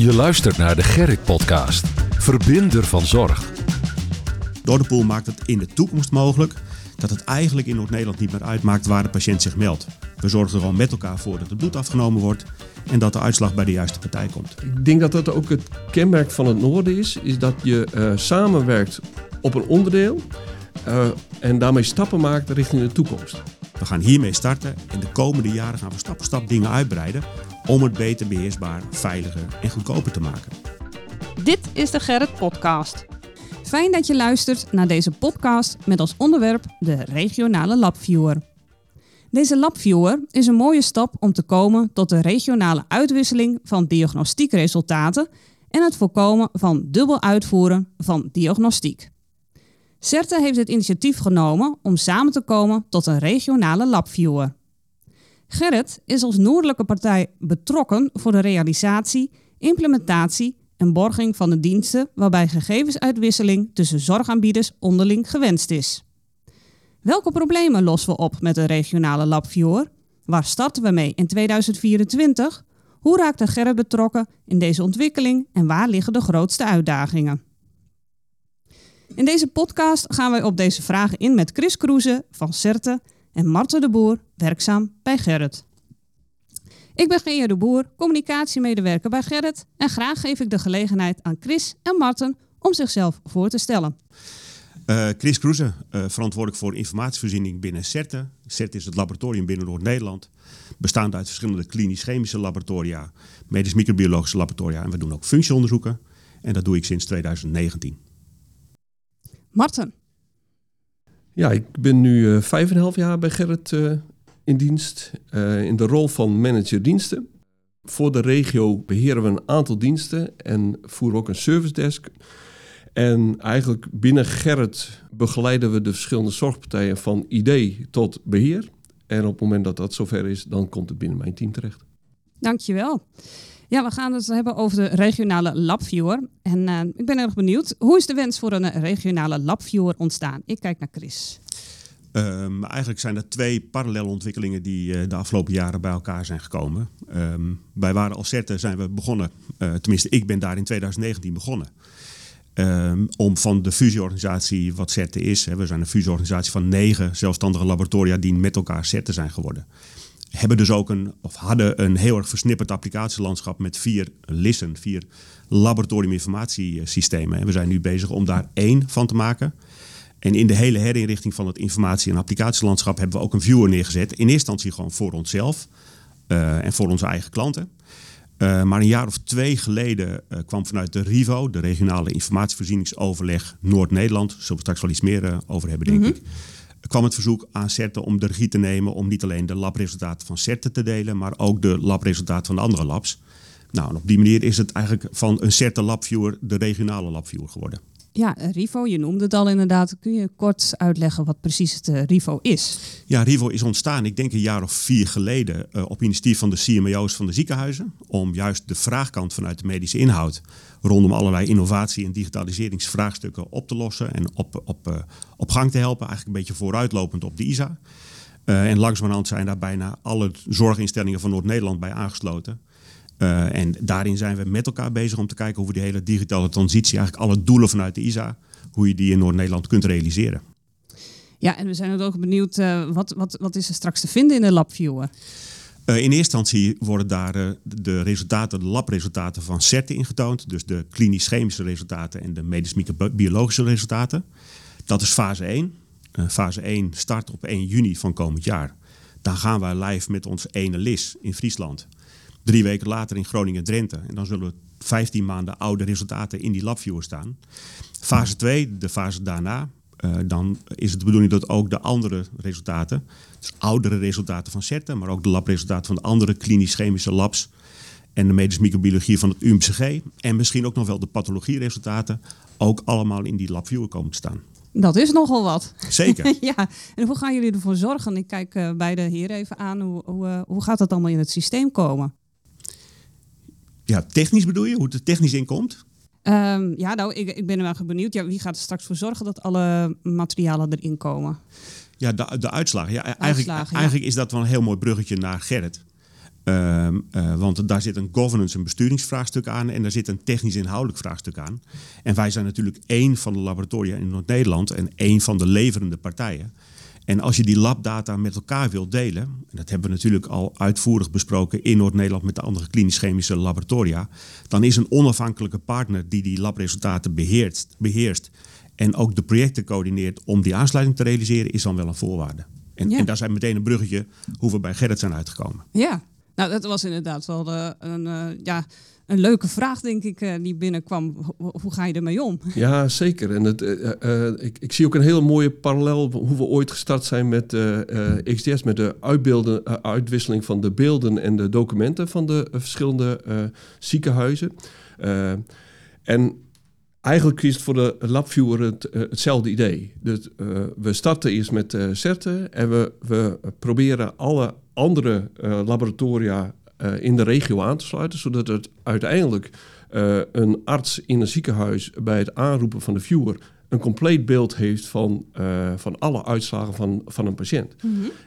Je luistert naar de Gerrit Podcast. Verbinder van zorg. Doordepool maakt het in de toekomst mogelijk dat het eigenlijk in Noord-Nederland niet meer uitmaakt waar de patiënt zich meldt. We zorgen er gewoon met elkaar voor dat het bloed afgenomen wordt en dat de uitslag bij de juiste partij komt. Ik denk dat dat ook het kenmerk van het noorden is, is dat je uh, samenwerkt op een onderdeel uh, en daarmee stappen maakt richting de toekomst. We gaan hiermee starten en de komende jaren gaan we stap voor stap dingen uitbreiden om het beter beheersbaar, veiliger en goedkoper te maken. Dit is de Gerrit Podcast. Fijn dat je luistert naar deze podcast met als onderwerp de regionale labviewer. Deze labviewer is een mooie stap om te komen tot de regionale uitwisseling van diagnostiekresultaten en het voorkomen van dubbel uitvoeren van diagnostiek. CERTE heeft het initiatief genomen om samen te komen tot een regionale labviewer. Gerrit is als noordelijke partij betrokken voor de realisatie, implementatie en borging van de diensten waarbij gegevensuitwisseling tussen zorgaanbieders onderling gewenst is. Welke problemen lossen we op met de regionale labviewer? Waar starten we mee in 2024? Hoe raakt Gerrit betrokken in deze ontwikkeling en waar liggen de grootste uitdagingen? In deze podcast gaan wij op deze vragen in met Chris Kroeze van CERTE en Marten de Boer, werkzaam bij Gerrit. Ik ben Gea de Boer, communicatiemedewerker bij Gerrit en graag geef ik de gelegenheid aan Chris en Marten om zichzelf voor te stellen. Uh, Chris Kroeze, uh, verantwoordelijk voor informatievoorziening binnen CERTE. CERTE is het laboratorium binnen Noord-Nederland, bestaande uit verschillende klinisch-chemische laboratoria, medisch microbiologische laboratoria en we doen ook functieonderzoeken. En dat doe ik sinds 2019. Marten. Ja, ik ben nu uh, vijf en half jaar bij Gerrit uh, in dienst. Uh, in de rol van manager diensten. Voor de regio beheren we een aantal diensten en voeren ook een service desk. En eigenlijk binnen Gerrit begeleiden we de verschillende zorgpartijen van idee tot beheer. En op het moment dat dat zover is, dan komt het binnen mijn team terecht. Dankjewel. Ja, we gaan het hebben over de regionale labviewer. En uh, ik ben erg benieuwd. Hoe is de wens voor een regionale labviewer ontstaan? Ik kijk naar Chris. Um, eigenlijk zijn er twee parallele ontwikkelingen die uh, de afgelopen jaren bij elkaar zijn gekomen. Um, bij Waren Alcerte zijn we begonnen, tenminste ik ben daar in 2019 begonnen. Um, om van de fusieorganisatie wat CERTE is, hè, we zijn een fusieorganisatie van negen zelfstandige laboratoria die met elkaar CERTE zijn geworden hebben dus ook een, of hadden een heel erg versnipperd applicatielandschap met vier LIS'en, vier laboratoriuminformatiesystemen. En we zijn nu bezig om daar één van te maken. En in de hele herinrichting van het informatie- en applicatielandschap hebben we ook een viewer neergezet. In eerste instantie gewoon voor onszelf uh, en voor onze eigen klanten. Uh, maar een jaar of twee geleden uh, kwam vanuit de RIVO, de regionale informatievoorzieningsoverleg Noord-Nederland, zullen we straks wel iets meer over hebben, denk mm-hmm. ik kwam het verzoek aan CERTE om de regie te nemen om niet alleen de labresultaten van CERTE te delen, maar ook de labresultaten van de andere labs. Nou, en op die manier is het eigenlijk van een CERTE labviewer de regionale labviewer geworden. Ja, RIVO, je noemde het al inderdaad. Kun je kort uitleggen wat precies het uh, RIVO is? Ja, RIVO is ontstaan, ik denk een jaar of vier geleden, uh, op initiatief van de CMO's van de ziekenhuizen. Om juist de vraagkant vanuit de medische inhoud rondom allerlei innovatie- en digitaliseringsvraagstukken op te lossen en op, op, uh, op gang te helpen. Eigenlijk een beetje vooruitlopend op de ISA. en langzamerhand zijn daar bijna alle zorginstellingen van Noord-Nederland bij aangesloten. Uh, en daarin zijn we met elkaar bezig om te kijken hoe we die hele digitale transitie, eigenlijk alle doelen vanuit de ISA, hoe je die in Noord-Nederland kunt realiseren. Ja, en we zijn ook benieuwd, uh, wat, wat, wat is er straks te vinden in de LabViewer? Uh, in eerste instantie worden daar uh, de resultaten, de labresultaten van CERTE ingetoond. Dus de klinisch-chemische resultaten en de medisch-biologische resultaten. Dat is fase 1. Uh, fase 1 start op 1 juni van komend jaar. Dan gaan wij live met ons ene LIS in Friesland. Drie weken later in Groningen-Drenthe. En dan zullen we 15 maanden oude resultaten in die labviewer staan. Fase 2, de fase daarna, uh, dan is het de bedoeling dat ook de andere resultaten, dus oudere resultaten van CERTE, maar ook de labresultaten van de andere klinisch-chemische labs en de medische microbiologie van het UMCG en misschien ook nog wel de pathologieresultaten, ook allemaal in die labviewer komen te staan. Dat is nogal wat. Zeker. ja, en hoe gaan jullie ervoor zorgen? Ik kijk uh, beide heren even aan. Hoe, hoe, uh, hoe gaat dat allemaal in het systeem komen? Ja, technisch bedoel je? Hoe het er technisch in komt? Um, ja, nou, ik, ik ben wel benieuwd. Ja, wie gaat er straks voor zorgen dat alle materialen erin komen? Ja, de, de. Ja, eigenlijk, uitslagen, ja. eigenlijk is dat wel een heel mooi bruggetje naar Gerrit. Ehm, eh, want daar zit een governance- en besturingsvraagstuk aan en daar zit een technisch-inhoudelijk vraagstuk aan. En wij zijn natuurlijk één van de laboratoria in Noord-Nederland en één van de leverende partijen. En als je die labdata met elkaar wilt delen, en dat hebben we natuurlijk al uitvoerig besproken in Noord-Nederland met de andere klinisch-chemische laboratoria, dan is een onafhankelijke partner die die labresultaten beheert, beheerst en ook de projecten coördineert om die aansluiting te realiseren, is dan wel een voorwaarde. En, Ja. en daar zijn meteen een bruggetje hoe we bij Gerrit zijn uitgekomen. Ja, nou dat was inderdaad wel de, een, eh, ja, een leuke vraag, denk ik, eh, die binnenkwam. Ho- hoe ga je ermee om? Ja, zeker. En het, eh, eh, ik, ik zie ook een hele mooie parallel hoe we ooit gestart zijn met eh, eh, XDS, met de uitbeelden, eh, uitwisseling van de beelden en de documenten van de eh, verschillende eh, ziekenhuizen. Eh, en eigenlijk het voor de labviewer eh, hetzelfde idee. Dus, eh, we starten eerst met eh CERTE en we, we proberen alle andere laboratoria in de regio aan te sluiten, zodat het uiteindelijk een arts in een ziekenhuis bij het aanroepen van de viewer een compleet beeld heeft van, eh, van alle uitslagen van, van een patiënt.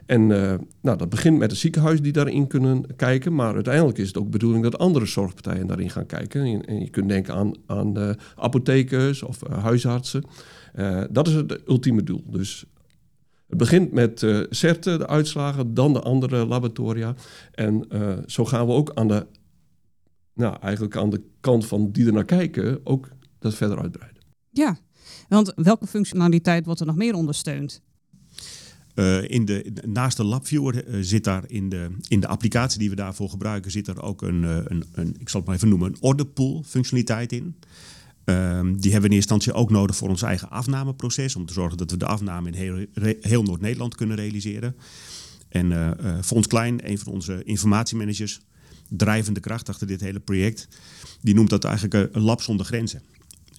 En eh, nou, dat begint met het ziekenhuis die daarin kunnen kijken, maar uiteindelijk is het ook de bedoeling dat andere zorgpartijen daarin gaan kijken. En, en je kunt denken aan, aan de apothekers of eh, huisartsen. Dat is het ultieme doel. Dus het begint met eh CERTE, de uitslagen, dan de andere laboratoria. En zo gaan we ook aan de, nou, eigenlijk aan de kant van die er naar kijken, ook dat verder uitbreiden. Ja, want welke functionaliteit wordt er nog meer ondersteund? Eh, in de, naast de LabViewer eh, zit daar in de, in de applicatie die we daarvoor gebruiken, zit er ook een, eh, een, een ik zal het maar even noemen, een orderpool functionaliteit in. Ehm, die hebben we in eerste instantie ook nodig voor ons eigen afnameproces, om te zorgen dat we de afname in heel, heel Noord-Nederland kunnen realiseren. En Fons Klein, een van onze informatiemanagers, drijvende kracht achter dit hele project, die noemt dat eigenlijk een lab zonder grenzen.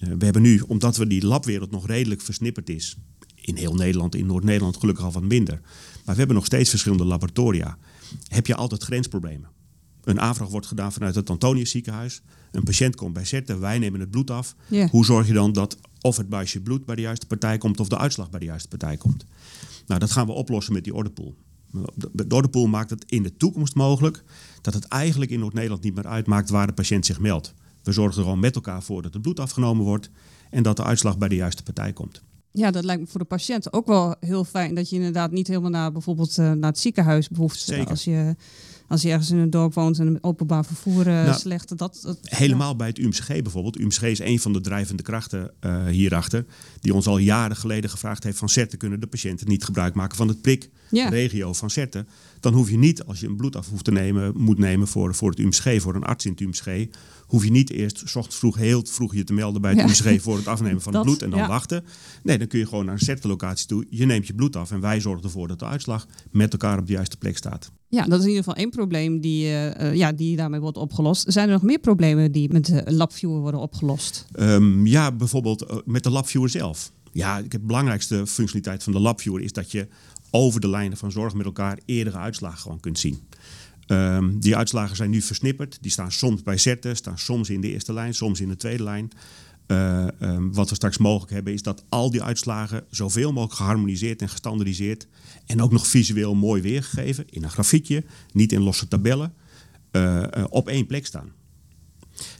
Eh, we hebben nu, omdat we die labwereld nog redelijk versnipperd is, in heel Nederland, in Noord-Nederland gelukkig al wat minder, maar we hebben nog steeds verschillende laboratoria, heb je altijd grensproblemen. Een aanvraag wordt gedaan vanuit het Antonius ziekenhuis. Een patiënt komt bij CERTE, wij nemen het bloed af. Hoe zorg je dan dat of het buisje bloed bij de juiste partij komt of de uitslag bij de juiste partij komt? Nou, dat gaan we oplossen met die orderpool. De de orderpool maakt het in de toekomst mogelijk dat het eigenlijk in Noord-Nederland niet meer uitmaakt waar de patiënt zich meldt. We zorgen er gewoon met elkaar voor dat het bloed afgenomen wordt en dat de uitslag bij de juiste partij komt. Ja, dat lijkt me voor de patiënt ook wel heel fijn. Dat je inderdaad niet helemaal naar bijvoorbeeld eh, naar het ziekenhuis behoeft. Zeker. Als je, als je ergens in een dorp woont en openbaar vervoer eh, Nou, slecht. Dat, dat, Helemaal bij het UMCG bijvoorbeeld. UMCG is een van de drijvende krachten eh, hierachter. Die ons al jaren geleden gevraagd heeft van CERTE kunnen de patiënten niet gebruik maken van het prik Ja. regio van CERTE. Dan hoef je niet, als je een bloed af hoeft te nemen, moet nemen voor, voor het UMCG, voor een arts in het UMCG, hoef je niet eerst ochtends vroeg heel vroeg je te melden bij het Ja. UMCG voor het afnemen van Dat, het bloed en dan ja. wachten. Nee, dan kun je gewoon naar een CERTE-locatie toe. Je neemt je bloed af en wij zorgen ervoor dat de uitslag met elkaar op de juiste plek staat. Ja, dat is in ieder geval één probleem die, eh, eh, ja, die daarmee wordt opgelost. Zijn er nog meer problemen die met de LabViewer worden opgelost? Ehm, ja, bijvoorbeeld eh, met de LabViewer zelf. Ja, de belangrijkste functionaliteit van de LabViewer is dat je over de lijnen van zorg met elkaar eerdere uitslagen gewoon kunt zien. Ehm, die uitslagen zijn nu versnipperd. Die staan soms bij CERTE, staan soms in de eerste lijn, soms in de tweede lijn. Eh, ehm, wat we straks mogelijk hebben is dat al die uitslagen zoveel mogelijk geharmoniseerd en gestandardiseerd en ook nog visueel mooi weergegeven in een grafiekje, niet in losse tabellen, eh, eh, op één plek staan.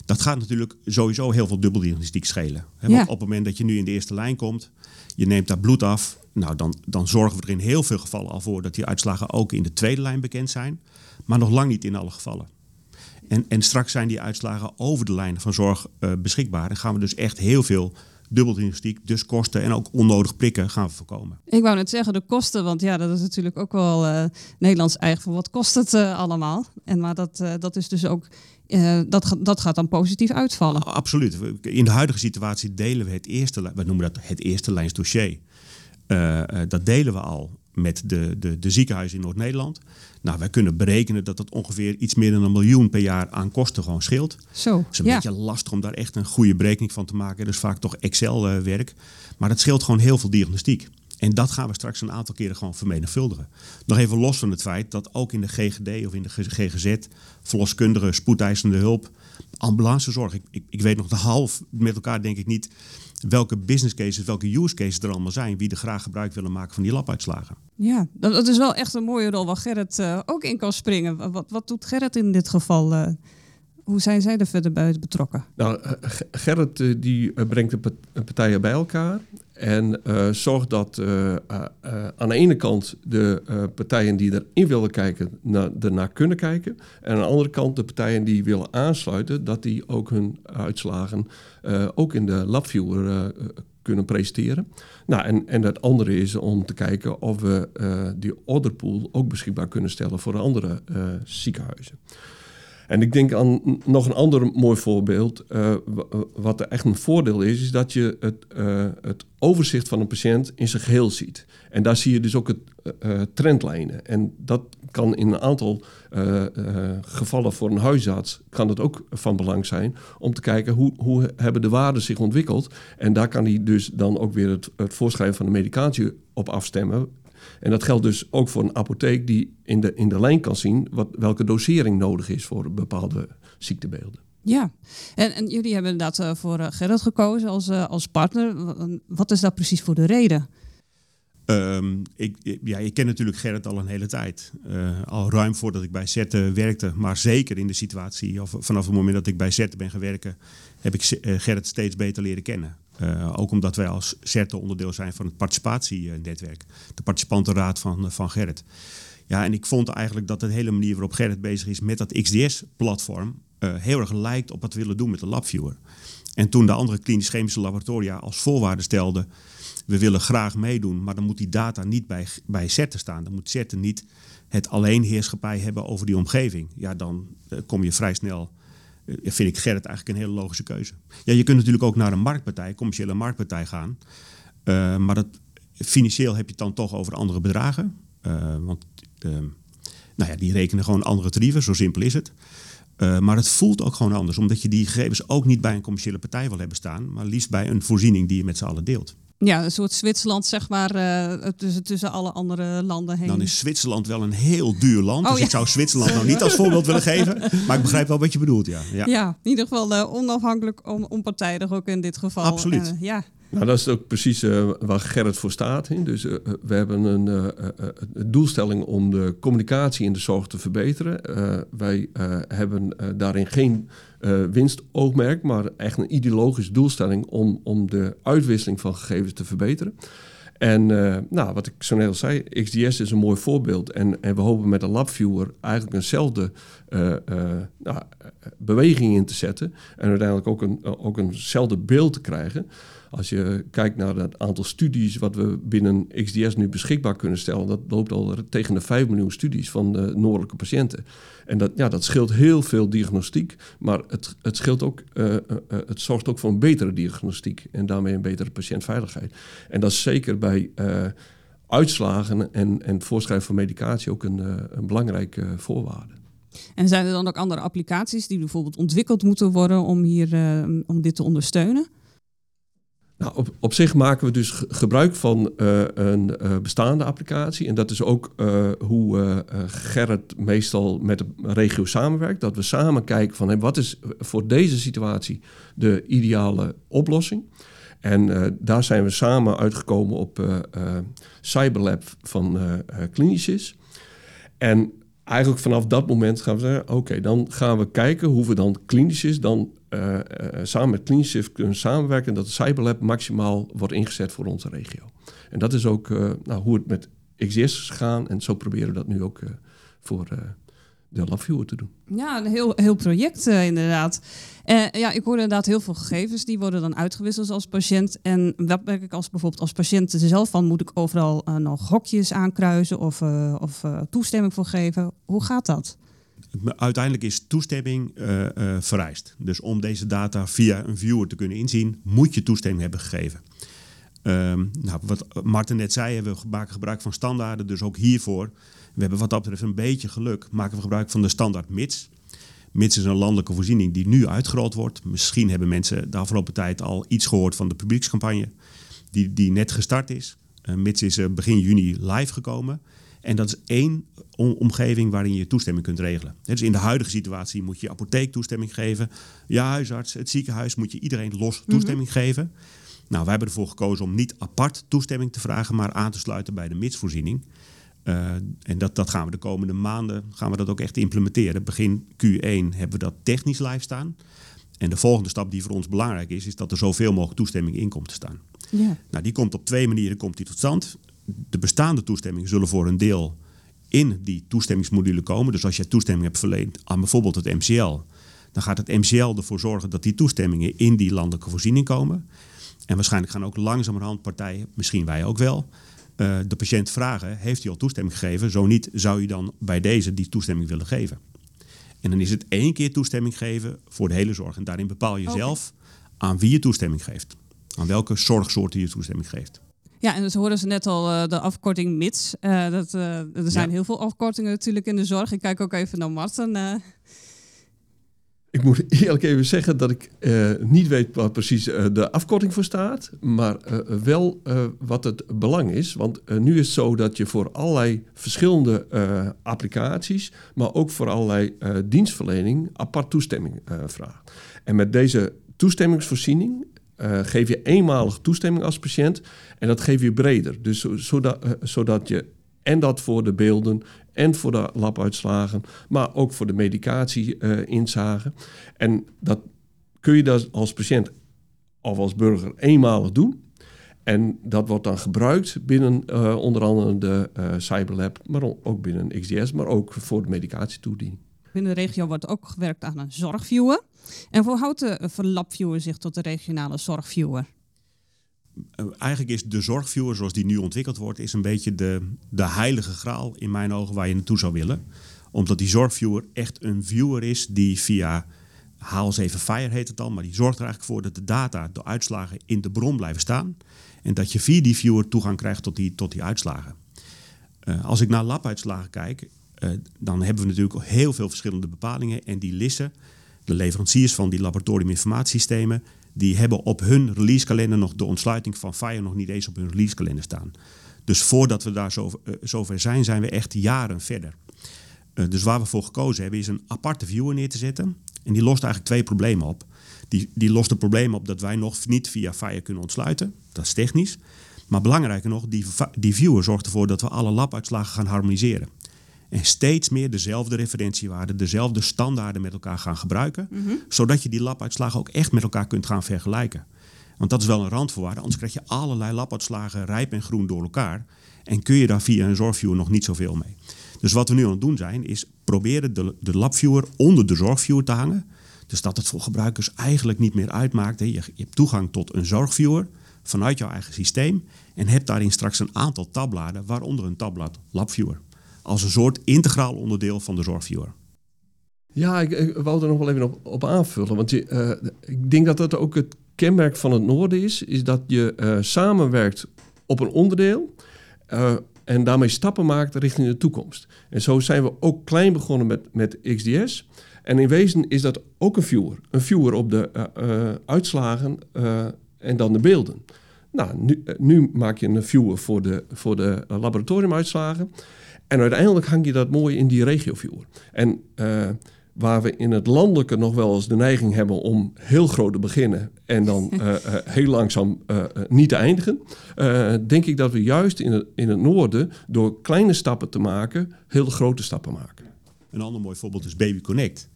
Dat gaat natuurlijk sowieso heel veel dubbeldiagnostiek schelen. Hè, Ja. Want op het moment dat je nu in de eerste lijn komt, je neemt daar bloed af, nou dan, dan zorgen we er in heel veel gevallen al voor dat die uitslagen ook in de tweede lijn bekend zijn, maar nog lang niet in alle gevallen. En, en straks zijn die uitslagen over de lijnen van zorg eh, beschikbaar. En gaan we dus echt heel veel dubbeldiagnostiek, dus kosten en ook onnodig prikken gaan we voorkomen. Ik wou net zeggen de kosten, want ja, dat is natuurlijk ook wel eh, Nederlands eigen. Van wat kost het eh, allemaal? En maar dat, dat is dus ook, dat, dat gaat dan positief uitvallen. Absoluut. In de huidige situatie delen we het eerste, we noemen dat het eerste lijns dossier. Eh, eh, dat delen we al met de, de, de ziekenhuizen in Noord-Nederland. Nou, wij kunnen berekenen dat dat ongeveer iets meer dan een miljoen per jaar aan kosten gewoon scheelt. Zo, Het is een ja. beetje lastig om daar echt een goede berekening van te maken. Dus vaak toch Excel-werk. Maar dat scheelt gewoon heel veel diagnostiek. En dat gaan we straks een aantal keren gewoon vermenigvuldigen. Nog even los van het feit dat ook in de GGD of in de GGZ, verloskundige, spoedeisende hulp, ambulancezorg. Ik, ik, ik weet nog de half met elkaar denk ik niet welke business cases, welke use cases er allemaal zijn, wie er graag gebruik willen maken van die labuitslagen. Ja, dat, is wel echt een mooie rol waar Gerrit uh, ook in kan springen. Wat, wat doet Gerrit in dit geval? Uh, hoe zijn zij er verder bij betrokken? Nou, Gerrit die brengt de partijen bij elkaar en zorgt dat aan de ene kant de partijen die erin willen kijken, naar, ernaar kunnen kijken. En aan de andere kant de partijen die willen aansluiten, dat die ook hun uitslagen ook in de LabViewer kunnen presenteren. Nou, en, en het andere is om te kijken of we die orderpool ook beschikbaar kunnen stellen voor andere ziekenhuizen. En ik denk aan nog een ander mooi voorbeeld. Uh, wat er echt een voordeel is, is dat je het, uh, het overzicht van een patiënt in zijn geheel ziet. En daar zie je dus ook het trendlijnen. En dat kan in een aantal gevallen voor een huisarts kan het ook van belang zijn om te kijken hoe, hoe hebben de waarden zich ontwikkeld. En daar kan hij dus dan ook weer het, het voorschrijven van de medicatie op afstemmen. En dat geldt dus ook voor een apotheek die in de, in de lijn kan zien wat, welke dosering nodig is voor bepaalde ziektebeelden. Ja, en, en jullie hebben inderdaad uh, voor uh, Gerrit gekozen als, uh, als partner. Wat is daar precies voor de reden? Um, ik, ja, ik ken natuurlijk Gerrit al een hele tijd. al ruim voordat ik bij Zette werkte. Maar zeker in de situatie, of vanaf het moment dat ik bij Zette ben gaan werken, heb ik Gerrit steeds beter leren kennen. Uh, ook omdat wij als CERTE onderdeel zijn van het participatienetwerk. De participantenraad van, van Gerrit. Ja, en ik vond eigenlijk dat de hele manier waarop Gerrit bezig is met dat XDS-platform... Eh, heel erg lijkt op wat we willen doen met de LabViewer. En toen de andere klinisch-chemische laboratoria als voorwaarde stelden... we willen graag meedoen, maar dan moet die data niet bij, bij CERTE staan. Dan moet CERTE niet het alleenheerschappij hebben over die omgeving. Ja, dan kom je vrij snel eh, vind ik Gerrit eigenlijk een hele logische keuze. Ja, je kunt natuurlijk ook naar een marktpartij, commerciële marktpartij gaan. Uh, maar dat, financieel heb je het dan toch over andere bedragen. Uh, want nou ja, die rekenen gewoon andere tarieven, zo simpel is het. Maar het voelt ook gewoon anders, omdat je die gegevens ook niet bij een commerciële partij wil hebben staan, maar liefst bij een voorziening die je met z'n allen deelt. Ja, een soort Zwitserland, zeg maar, uh, tussen, tussen alle andere landen heen. Dan is Zwitserland wel een heel duur land. Oh, dus ik zou Zwitserland nou niet als voorbeeld willen geven. Maar ik begrijp wel wat je bedoelt, ja. Ja, ja in ieder geval uh, onafhankelijk, on, onpartijdig ook in dit geval. Absoluut. Uh, ja. Nou, dat is ook precies uh, waar Gerrit voor staat. Dus uh, we hebben een doelstelling om de communicatie in de zorg te verbeteren. wij hebben daarin geen winstoogmerk, maar echt een ideologische doelstelling om, om de uitwisseling van gegevens te verbeteren. En nou, wat ik zo net al zei, XDS is een mooi voorbeeld. En, en we hopen met een LabViewer eigenlijk eenzelfde nou, beweging in te zetten. En uiteindelijk ook, een, ook eenzelfde beeld te krijgen. Als je kijkt naar het aantal studies wat we binnen XDS nu beschikbaar kunnen stellen, dat loopt al tegen de 5 miljoen studies van de noordelijke patiënten. En dat, ja, dat scheelt heel veel diagnostiek, maar het, het, scheelt ook, uh, uh, het zorgt ook voor een betere diagnostiek en daarmee een betere patiëntveiligheid. En dat is zeker bij uitslagen en, en voorschrijven van medicatie ook een, een belangrijke voorwaarde. En zijn er dan ook andere applicaties die bijvoorbeeld ontwikkeld moeten worden om, hier, om dit te ondersteunen? Nou, op, zich maken we dus gebruik van uh, een uh, bestaande applicatie. En dat is ook uh, hoe Gerrit meestal met de regio samenwerkt. Dat we samen kijken van wat is voor deze situatie de ideale oplossing. En daar zijn we samen uitgekomen op Cyberlab van Clinicis. En eigenlijk vanaf dat moment gaan we zeggen: oké, dan gaan we kijken hoe we dan Clinicis dan uh, samen met CleanShift kunnen samenwerken... dat de Cyberlab maximaal wordt ingezet voor onze regio. En dat is ook uh, nou, hoe het met XDS is gegaan. En zo proberen we dat nu ook voor de LabViewer te doen. Ja, een heel, heel project inderdaad. ja, ik hoor inderdaad heel veel gegevens. Die worden dan uitgewisseld als patiënt. En wat merk ik als bijvoorbeeld als patiënt zelf van... moet ik overal nog hokjes aankruisen of, of toestemming voor geven? Hoe gaat dat? Uiteindelijk is toestemming uh, uh, vereist. Dus om deze data via een viewer te kunnen inzien, moet je toestemming hebben gegeven. Um, nou, wat Martin net zei, we maken gebruik van standaarden, dus ook hiervoor. We hebben wat dat betreft een beetje geluk, maken we gebruik van de standaard MITS. MITS is een landelijke voorziening die nu uitgerold wordt. Misschien hebben mensen de afgelopen tijd al iets gehoord van de publiekscampagne, die, die net gestart is. Uh, MITS is begin juni live gekomen. En dat is één omgeving waarin je toestemming kunt regelen. Dus in de huidige situatie moet je apotheek toestemming geven. Je huisarts, het ziekenhuis moet je iedereen los mhm. toestemming geven. Nou, wij hebben ervoor gekozen om niet apart toestemming te vragen, maar aan te sluiten bij de mitsvoorziening. Uh, en dat, dat gaan we de komende maanden gaan we dat ook echt implementeren. Begin Q1 hebben we dat technisch live staan. En de volgende stap die voor ons belangrijk is, is dat er zoveel mogelijk toestemming in komt te staan. Ja. Nou, die komt op twee manieren komt die tot stand. De bestaande toestemmingen zullen voor een deel in die toestemmingsmodule komen. Dus als je toestemming hebt verleend aan bijvoorbeeld het MCL, dan gaat het MCL ervoor zorgen dat die toestemmingen in die landelijke voorziening komen. En waarschijnlijk gaan ook langzamerhand partijen, misschien wij ook wel, uh, de patiënt vragen: heeft u al toestemming gegeven? Zo niet, zou u dan bij deze die toestemming willen geven? En dan is het één keer toestemming geven voor de hele zorg. En daarin bepaal je zelf aan wie je toestemming geeft. Aan welke zorgsoorten je toestemming geeft. Ja, en dus hoorden ze net al uh, de afkorting MITS. Uh, dat, uh, er zijn heel veel afkortingen natuurlijk in de zorg. Ik kijk ook even naar Marten. Ik moet eerlijk even zeggen dat ik niet weet wat precies de afkorting voor staat, maar wel wat het belang is. Want nu is het zo dat je voor allerlei verschillende applicaties, maar ook voor allerlei dienstverlening apart toestemming vraagt. En met deze toestemmingsvoorziening geef je eenmalig toestemming als patiënt en dat geef je breder. Dus zodat, zodat je en dat voor de beelden en voor de labuitslagen, maar ook voor de medicatie-inzagen. en dat kun je dan als patiënt of als burger eenmalig doen. En dat wordt dan gebruikt binnen onder andere de Cyberlab, maar ook binnen XDS, maar ook voor de medicatietoediening. Binnen de regio wordt ook gewerkt aan een zorgviewer. En hoe houdt de LabViewer zich tot de regionale zorgviewer? Eh, eigenlijk is de zorgviewer zoals die nu ontwikkeld wordt, is een beetje de, de heilige graal in mijn ogen waar je naartoe zou willen. Omdat die zorgviewer echt een viewer is die via haal even Fire heet het dan, maar die zorgt er eigenlijk voor dat de data, de uitslagen in de bron blijven staan. En dat je via die viewer toegang krijgt tot die, tot die uitslagen. Uh, als ik naar labuitslagen kijk, uh, dan hebben we natuurlijk heel veel verschillende bepalingen. En die lissen, de leveranciers van die laboratoriuminformatiesystemen, die hebben op hun releasekalender nog de ontsluiting van Fire nog niet eens op hun releasekalender staan. Dus voordat we daar uh, zover zijn, zijn we echt jaren verder. Uh, dus waar we voor gekozen hebben, is een aparte viewer neer te zetten. En die lost eigenlijk twee problemen op. Die, die lost het probleem op dat wij nog niet via Fire kunnen ontsluiten. Dat is technisch. Maar belangrijker nog, die, die viewer zorgt ervoor dat we alle labuitslagen gaan harmoniseren. En steeds meer dezelfde referentiewaarden, dezelfde standaarden met elkaar gaan gebruiken. Mhm. Zodat je die labuitslagen ook echt met elkaar kunt gaan vergelijken. Want dat is wel een randvoorwaarde, anders krijg je allerlei labuitslagen rijp en groen door elkaar. En kun je daar via een zorgviewer nog niet zoveel mee. Dus wat we nu aan het doen zijn, is proberen de, de labviewer onder de zorgviewer te hangen. Dus dat het voor gebruikers eigenlijk niet meer uitmaakt. Je, je hebt toegang tot een zorgviewer vanuit jouw eigen systeem. En hebt daarin straks een aantal tabbladen, waaronder een tabblad labviewer als een soort integraal onderdeel van de zorgviewer. Ja, ik, ik wou er nog wel even op, op aanvullen. Want je, uh, ik denk dat dat ook het kenmerk van het Noorden is. Is dat je uh, samenwerkt op een onderdeel. Uh, en daarmee stappen maakt richting de toekomst. En zo zijn we ook klein begonnen met, met XDS. En in wezen is dat ook een viewer. Een viewer op de uitslagen en dan de beelden. Nou, nu, nu, maak je een viewer voor de, voor de laboratoriumuitslagen. En uiteindelijk hang je dat mooi in die regioviewer. En uh, waar we in het landelijke nog wel eens de neiging hebben om heel groot te beginnen en dan uh, uh, heel langzaam niet te eindigen, denk ik dat we juist in het, in het noorden door kleine stappen te maken, heel grote stappen maken. Een ander mooi voorbeeld is Baby Connect.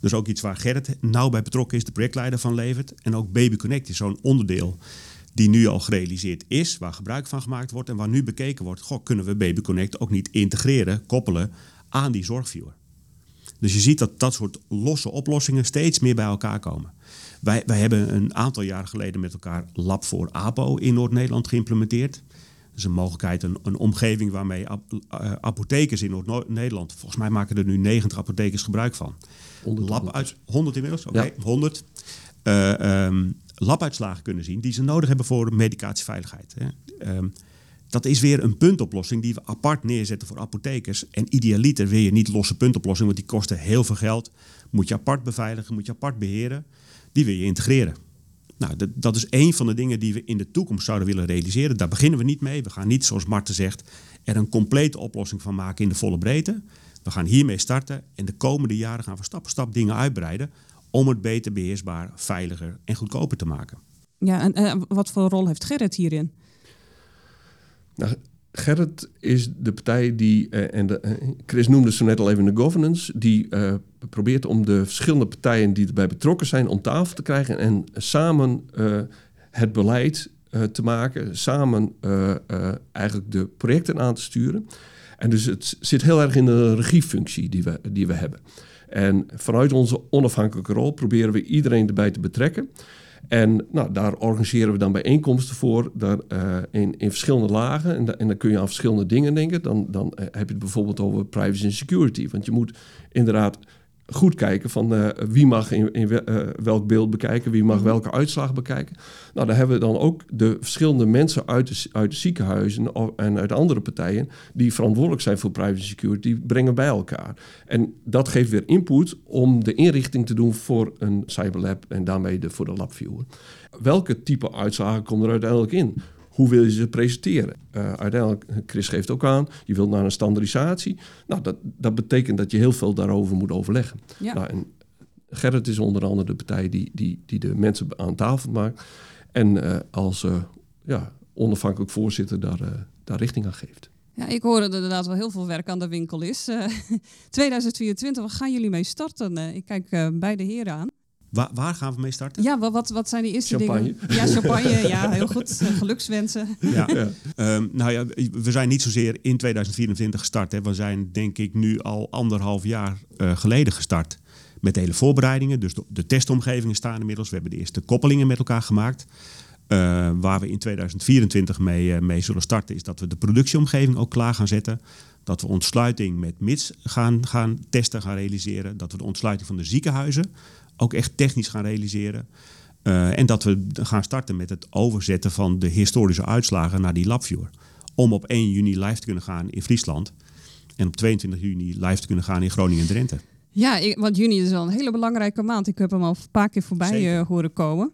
Dus ook iets waar Gerrit nauw bij betrokken is, de projectleider van Levert. En ook Baby Connect is zo'n onderdeel die nu al gerealiseerd is, waar gebruik van gemaakt wordt en waar nu bekeken wordt, goh, kunnen we Baby Connect ook niet integreren, koppelen aan die zorgviewer. Dus je ziet dat dat soort losse oplossingen steeds meer bij elkaar komen. Wij, wij hebben een aantal jaar geleden met elkaar Lab voor APO in Noord-Nederland geïmplementeerd. Dat is een mogelijkheid, een, een omgeving waarmee ap, uh, apothekers in Noord-Nederland, volgens mij maken er nu 90 apothekers gebruik van. 100, Lab uit 100 inmiddels, oké, okay, ja. 100. Uh, um, labuitslagen kunnen zien die ze nodig hebben voor medicatieveiligheid. Hè. Um, dat is weer een puntoplossing die we apart neerzetten voor apothekers. En idealiter wil je niet losse puntoplossing, want die kosten heel veel geld. Moet je apart beveiligen, moet je apart beheren. Die wil je integreren. Nou, dat, dat is één van de dingen die we in de toekomst zouden willen realiseren. Daar beginnen we niet mee. We gaan niet, zoals Marten zegt, er een complete oplossing van maken in de volle breedte. We gaan hiermee starten en de komende jaren gaan we stap voor stap dingen uitbreiden om het beter beheersbaar, veiliger en goedkoper te maken. Ja, en uh, wat voor rol heeft Gerrit hierin? Nou, Gerrit is de partij die, uh, en de, uh, Chris noemde zo net al even de governance, die probeert om de verschillende partijen die erbij betrokken zijn om tafel te krijgen en samen het beleid te maken, samen eigenlijk de projecten aan te sturen. En dus het zit heel erg in de regiefunctie die we, die we hebben. En vanuit onze onafhankelijke rol proberen we iedereen erbij te betrekken. En nou, daar organiseren we dan bijeenkomsten voor daar, uh, in, in verschillende lagen. En, en, dan kun je aan verschillende dingen denken. Dan, dan heb je het bijvoorbeeld over privacy en security. Want je moet inderdaad goed kijken van uh, wie mag in, in uh, welk beeld bekijken, wie mag mhm. welke uitslag bekijken. Nou, daar hebben we dan ook de verschillende mensen uit de, uit de ziekenhuizen en uit andere partijen die verantwoordelijk zijn voor privacy security, brengen bij elkaar. En dat geeft weer input om de inrichting te doen voor een cyberlab en daarmee de, voor de labviewer. Welke type uitslagen komen er uiteindelijk in? Hoe wil je ze presenteren? Uh, uiteindelijk, Chris geeft ook aan, je wilt naar een standaardisatie. Nou, dat, dat betekent dat je heel veel daarover moet overleggen. Ja. Nou, en Gerrit is onder andere de partij die, die, die de mensen aan tafel maakt. En uh, als uh, ja, onafhankelijk voorzitter daar, daar richting aan geeft. Ja, ik hoor dat er inderdaad wel heel veel werk aan de winkel is. 2024, waar gaan jullie mee starten? ik kijk beide heren aan. Waar, waar, gaan we mee starten? Ja, wat, wat zijn die eerste champagne. dingen? Ja, champagne. ja, heel goed. Gelukswensen. Ja. ja. Um, nou ja, we zijn niet zozeer in 2024 gestart. Hè. We zijn denk ik nu al anderhalf jaar uh, geleden gestart met de hele voorbereidingen. Dus de, de, testomgevingen staan inmiddels. We hebben de eerste koppelingen met elkaar gemaakt. Uh, waar we in 2024 mee, uh, mee zullen starten, is dat we de productieomgeving ook klaar gaan zetten. Dat we ontsluiting met MITS gaan, gaan testen, gaan realiseren. Dat we de ontsluiting van de ziekenhuizen ook echt technisch gaan realiseren. Uh, en dat we gaan starten met het overzetten van de historische uitslagen naar die LabViewer. Om op 1 juni live te kunnen gaan in Friesland. En op 22 juni live te kunnen gaan in Groningen en Drenthe. Ja, ik, want juni is wel een hele belangrijke maand. Ik heb hem al een paar keer voorbij uh, horen komen.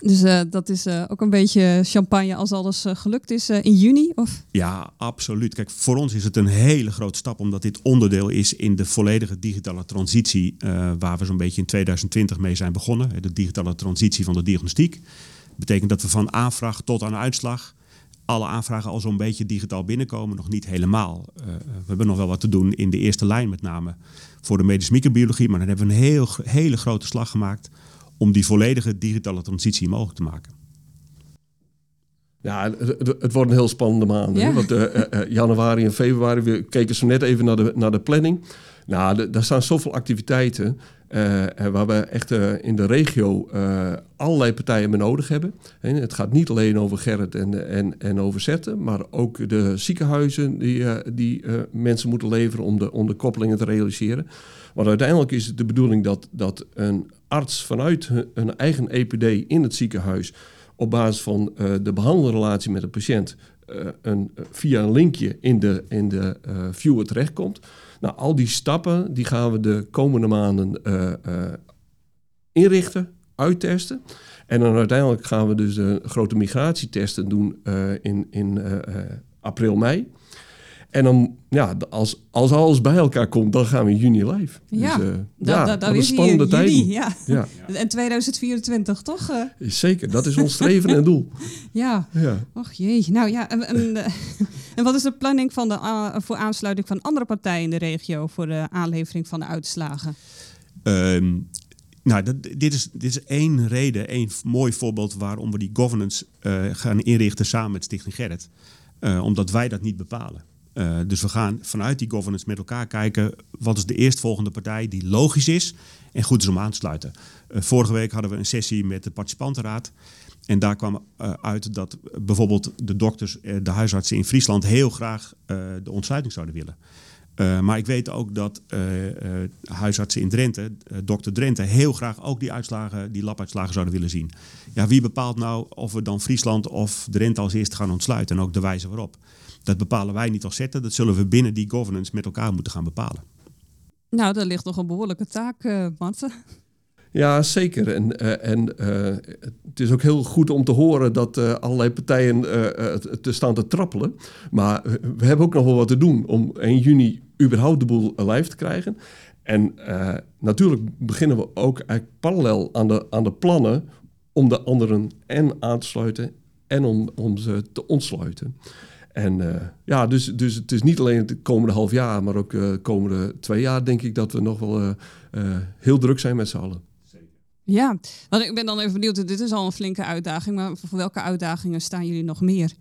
Dus uh, dat is uh, ook een beetje champagne als alles uh, gelukt is in juni? Of? Ja, absoluut. Kijk, voor ons is het een hele grote stap, omdat dit onderdeel is in de volledige digitale transitie, waar we zo'n beetje in 2020 mee zijn begonnen. De digitale transitie van de diagnostiek. Betekent dat we van aanvraag tot aan uitslag alle aanvragen al zo'n beetje digitaal binnenkomen. Nog niet helemaal. we hebben nog wel wat te doen in de eerste lijn, met name voor de medische microbiologie. Maar dan hebben we een heel, hele grote slag gemaakt om die volledige digitale transitie mogelijk te maken. Ja, het, wordt een heel spannende maand. Ja. Want uh, januari en februari, we keken zo net even naar de, naar de planning. Nou, daar staan zoveel activiteiten uh, waar we echt in de regio allerlei partijen mee nodig hebben. En het gaat niet alleen over Gerrit en, en, en over Zetten, maar ook de ziekenhuizen die, die mensen moeten leveren om de, om de koppelingen te realiseren. Want uiteindelijk is het de bedoeling dat, dat een arts vanuit een eigen EPD in het ziekenhuis op basis van uh, de behandelrelatie met de patiënt uh, een, via een linkje in de, in de uh, viewer terechtkomt. Nou, al die stappen die gaan we de komende maanden inrichten, uittesten. En dan uiteindelijk gaan we dus de grote migratietesten doen in, in april, mei. En dan, ja, als, als alles bij elkaar komt, dan gaan we in juni live. Ja, dus, uh, ja dat, dat is een spannende tijd. Ja. ja. En 2024, toch? Uh. Zeker, dat is ons streven en doel. Ja. ja. Och jee. Nou ja, en, en, eh, en, wat is de planning van de, uh, voor aansluiting van andere partijen in de regio voor de aanlevering van de uitslagen? Um, nou, dat, dit, is, dit is één reden, één mooi voorbeeld waarom we die governance gaan inrichten samen met Stichting Gerrit. omdat wij dat niet bepalen. Uh, dus we gaan vanuit die governance met elkaar kijken wat is de eerstvolgende partij die logisch is en goed is om aan te sluiten. Uh, vorige week hadden we een sessie met de participantenraad. En daar kwam uh, uit dat bijvoorbeeld de dokters, de huisartsen in Friesland heel graag de ontsluiting zouden willen. maar ik weet ook dat huisartsen in Drenthe, dokter Drenthe, heel graag ook die uitslagen, die labuitslagen zouden willen zien. Ja, wie bepaalt nou of we dan Friesland of Drenthe als eerste gaan ontsluiten en ook de wijze waarop? Dat bepalen wij niet als zetten. Dat zullen we binnen die governance met elkaar moeten gaan bepalen. Nou, daar ligt nog een behoorlijke taak, uh, Marten. Ja, zeker. En, uh, en uh, het is ook heel goed om te horen dat uh, allerlei partijen te staan te trappelen. Maar we hebben ook nog wel wat te doen om 1 juni überhaupt de boel live te krijgen. En natuurlijk beginnen we ook eigenlijk parallel aan de, aan de plannen om de anderen en aan te sluiten en om, om ze te ontsluiten. En eh, ja, dus, dus het is niet alleen het komende half jaar, maar ook de komende twee jaar denk ik dat we nog wel heel druk zijn met z'n allen. Ja, want ik ben dan even benieuwd. Dit is al een flinke uitdaging, maar voor welke uitdagingen staan jullie nog meer?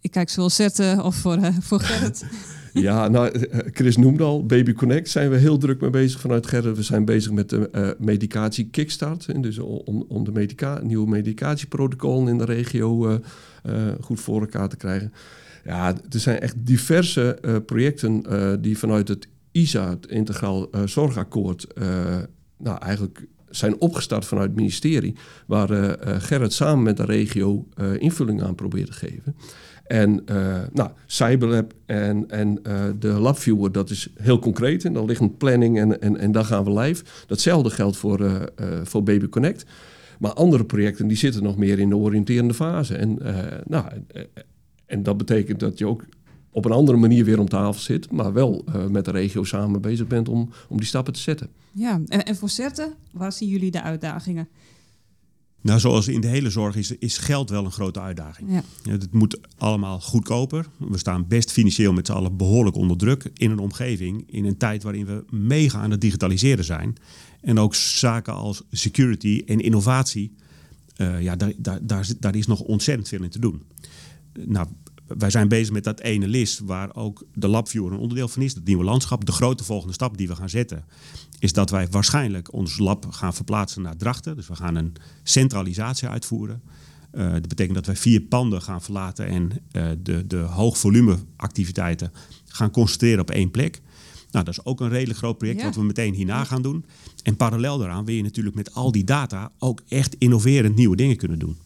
Ik kijk zowel Zette of voor, voor Gerrit. ja, nou, eh, Chris noemde al, Baby Connect zijn we heel druk mee bezig vanuit Gerrit. We zijn bezig met de medicatie Kickstart. Dus om, om de medica nieuwe medicatieprotocollen in de regio goed voor elkaar te krijgen. Ja, er zijn echt diverse projecten die vanuit het ISA, het Integraal Zorgakkoord, nou, eigenlijk zijn opgestart vanuit het ministerie, waar Gerrit samen met de regio invulling aan probeert te geven. En nou, Cyberlab en, en de LabViewer, dat is heel concreet. En daar ligt een planning en, en, en daar gaan we live. Datzelfde geldt voor, voor Baby Connect. Maar andere projecten die zitten nog meer in de oriënterende fase. En, nou, en dat betekent dat je ook op een andere manier weer om tafel zit, maar wel uh, met de regio samen bezig bent om, om die stappen te zetten. Ja, en, en voor zetten, waar zien jullie de uitdagingen? Nou, zoals in de hele zorg is, is geld wel een grote uitdaging. Ja. het moet allemaal goedkoper. We staan best financieel met z'n allen behoorlijk onder druk in een omgeving, in een tijd waarin we mega aan het digitaliseren zijn. En ook zaken als security en innovatie, uh, ja, daar, daar, daar, daar is nog ontzettend veel in te doen. Nou, wij zijn bezig met dat ene list waar ook de LabViewer een onderdeel van is. Het nieuwe landschap. De grote volgende stap die we gaan zetten is dat wij waarschijnlijk ons lab gaan verplaatsen naar Drachten. Dus we gaan een centralisatie uitvoeren. Uh, dat betekent dat wij vier panden gaan verlaten en uh, de, de hoogvolume activiteiten gaan concentreren op één plek. Nou, dat is ook een redelijk groot project wat we meteen hierna gaan doen. En parallel daaraan wil je natuurlijk met al die data ook echt innoverend nieuwe dingen kunnen doen.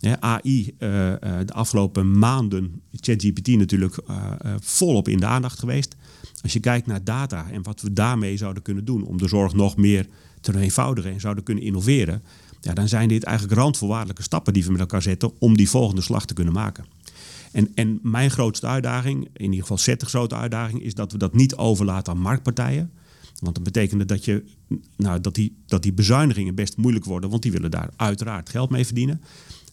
AI, uh, uh, de afgelopen maanden, ChatGPT natuurlijk uh, volop in de aandacht geweest. Als je kijkt naar data en wat we daarmee zouden kunnen doen om de zorg nog meer te eenvoudigen en zouden kunnen innoveren, ja, dan zijn dit eigenlijk randvoorwaardelijke stappen die we met elkaar zetten om die volgende slag te kunnen maken. En, en mijn grootste uitdaging, in ieder geval Zette's grote uitdaging, is dat we dat niet overlaten aan marktpartijen. Want dat betekent dat, je, nou, dat, die, dat die bezuinigingen best moeilijk worden, want die willen daar uiteraard geld mee verdienen.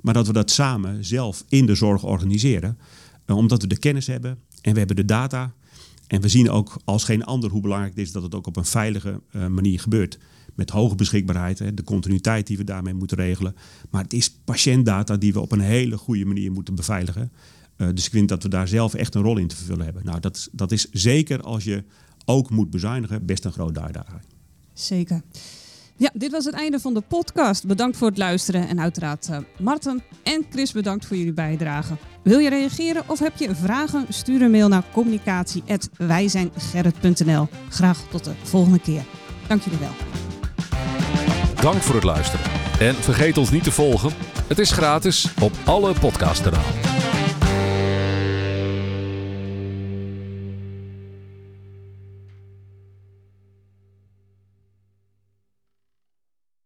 Maar dat we dat samen zelf in de zorg organiseren. Uh, omdat we de kennis hebben en we hebben de data. En we zien ook als geen ander hoe belangrijk het is dat het ook op een veilige uh, manier gebeurt. Met hoge beschikbaarheid, hè, de continuïteit die we daarmee moeten regelen. Maar het is patiëntdata die we op een hele goede manier moeten beveiligen. Uh, dus ik vind dat we daar zelf echt een rol in te vervullen hebben. Nou, dat, dat is zeker als je ook moet bezuinigen, best een grote uitdaging. Zeker. Ja, dit was het einde van de podcast. Bedankt voor het luisteren en uiteraard uh, Marten en Chris bedankt voor jullie bijdrage. Wil je reageren of heb je vragen? Stuur een mail naar communicatie@wijzijngerrit.nl. Graag tot de volgende keer. Dank jullie wel. Dank voor het luisteren en vergeet ons niet te volgen. Het is gratis op alle podcastkanalen.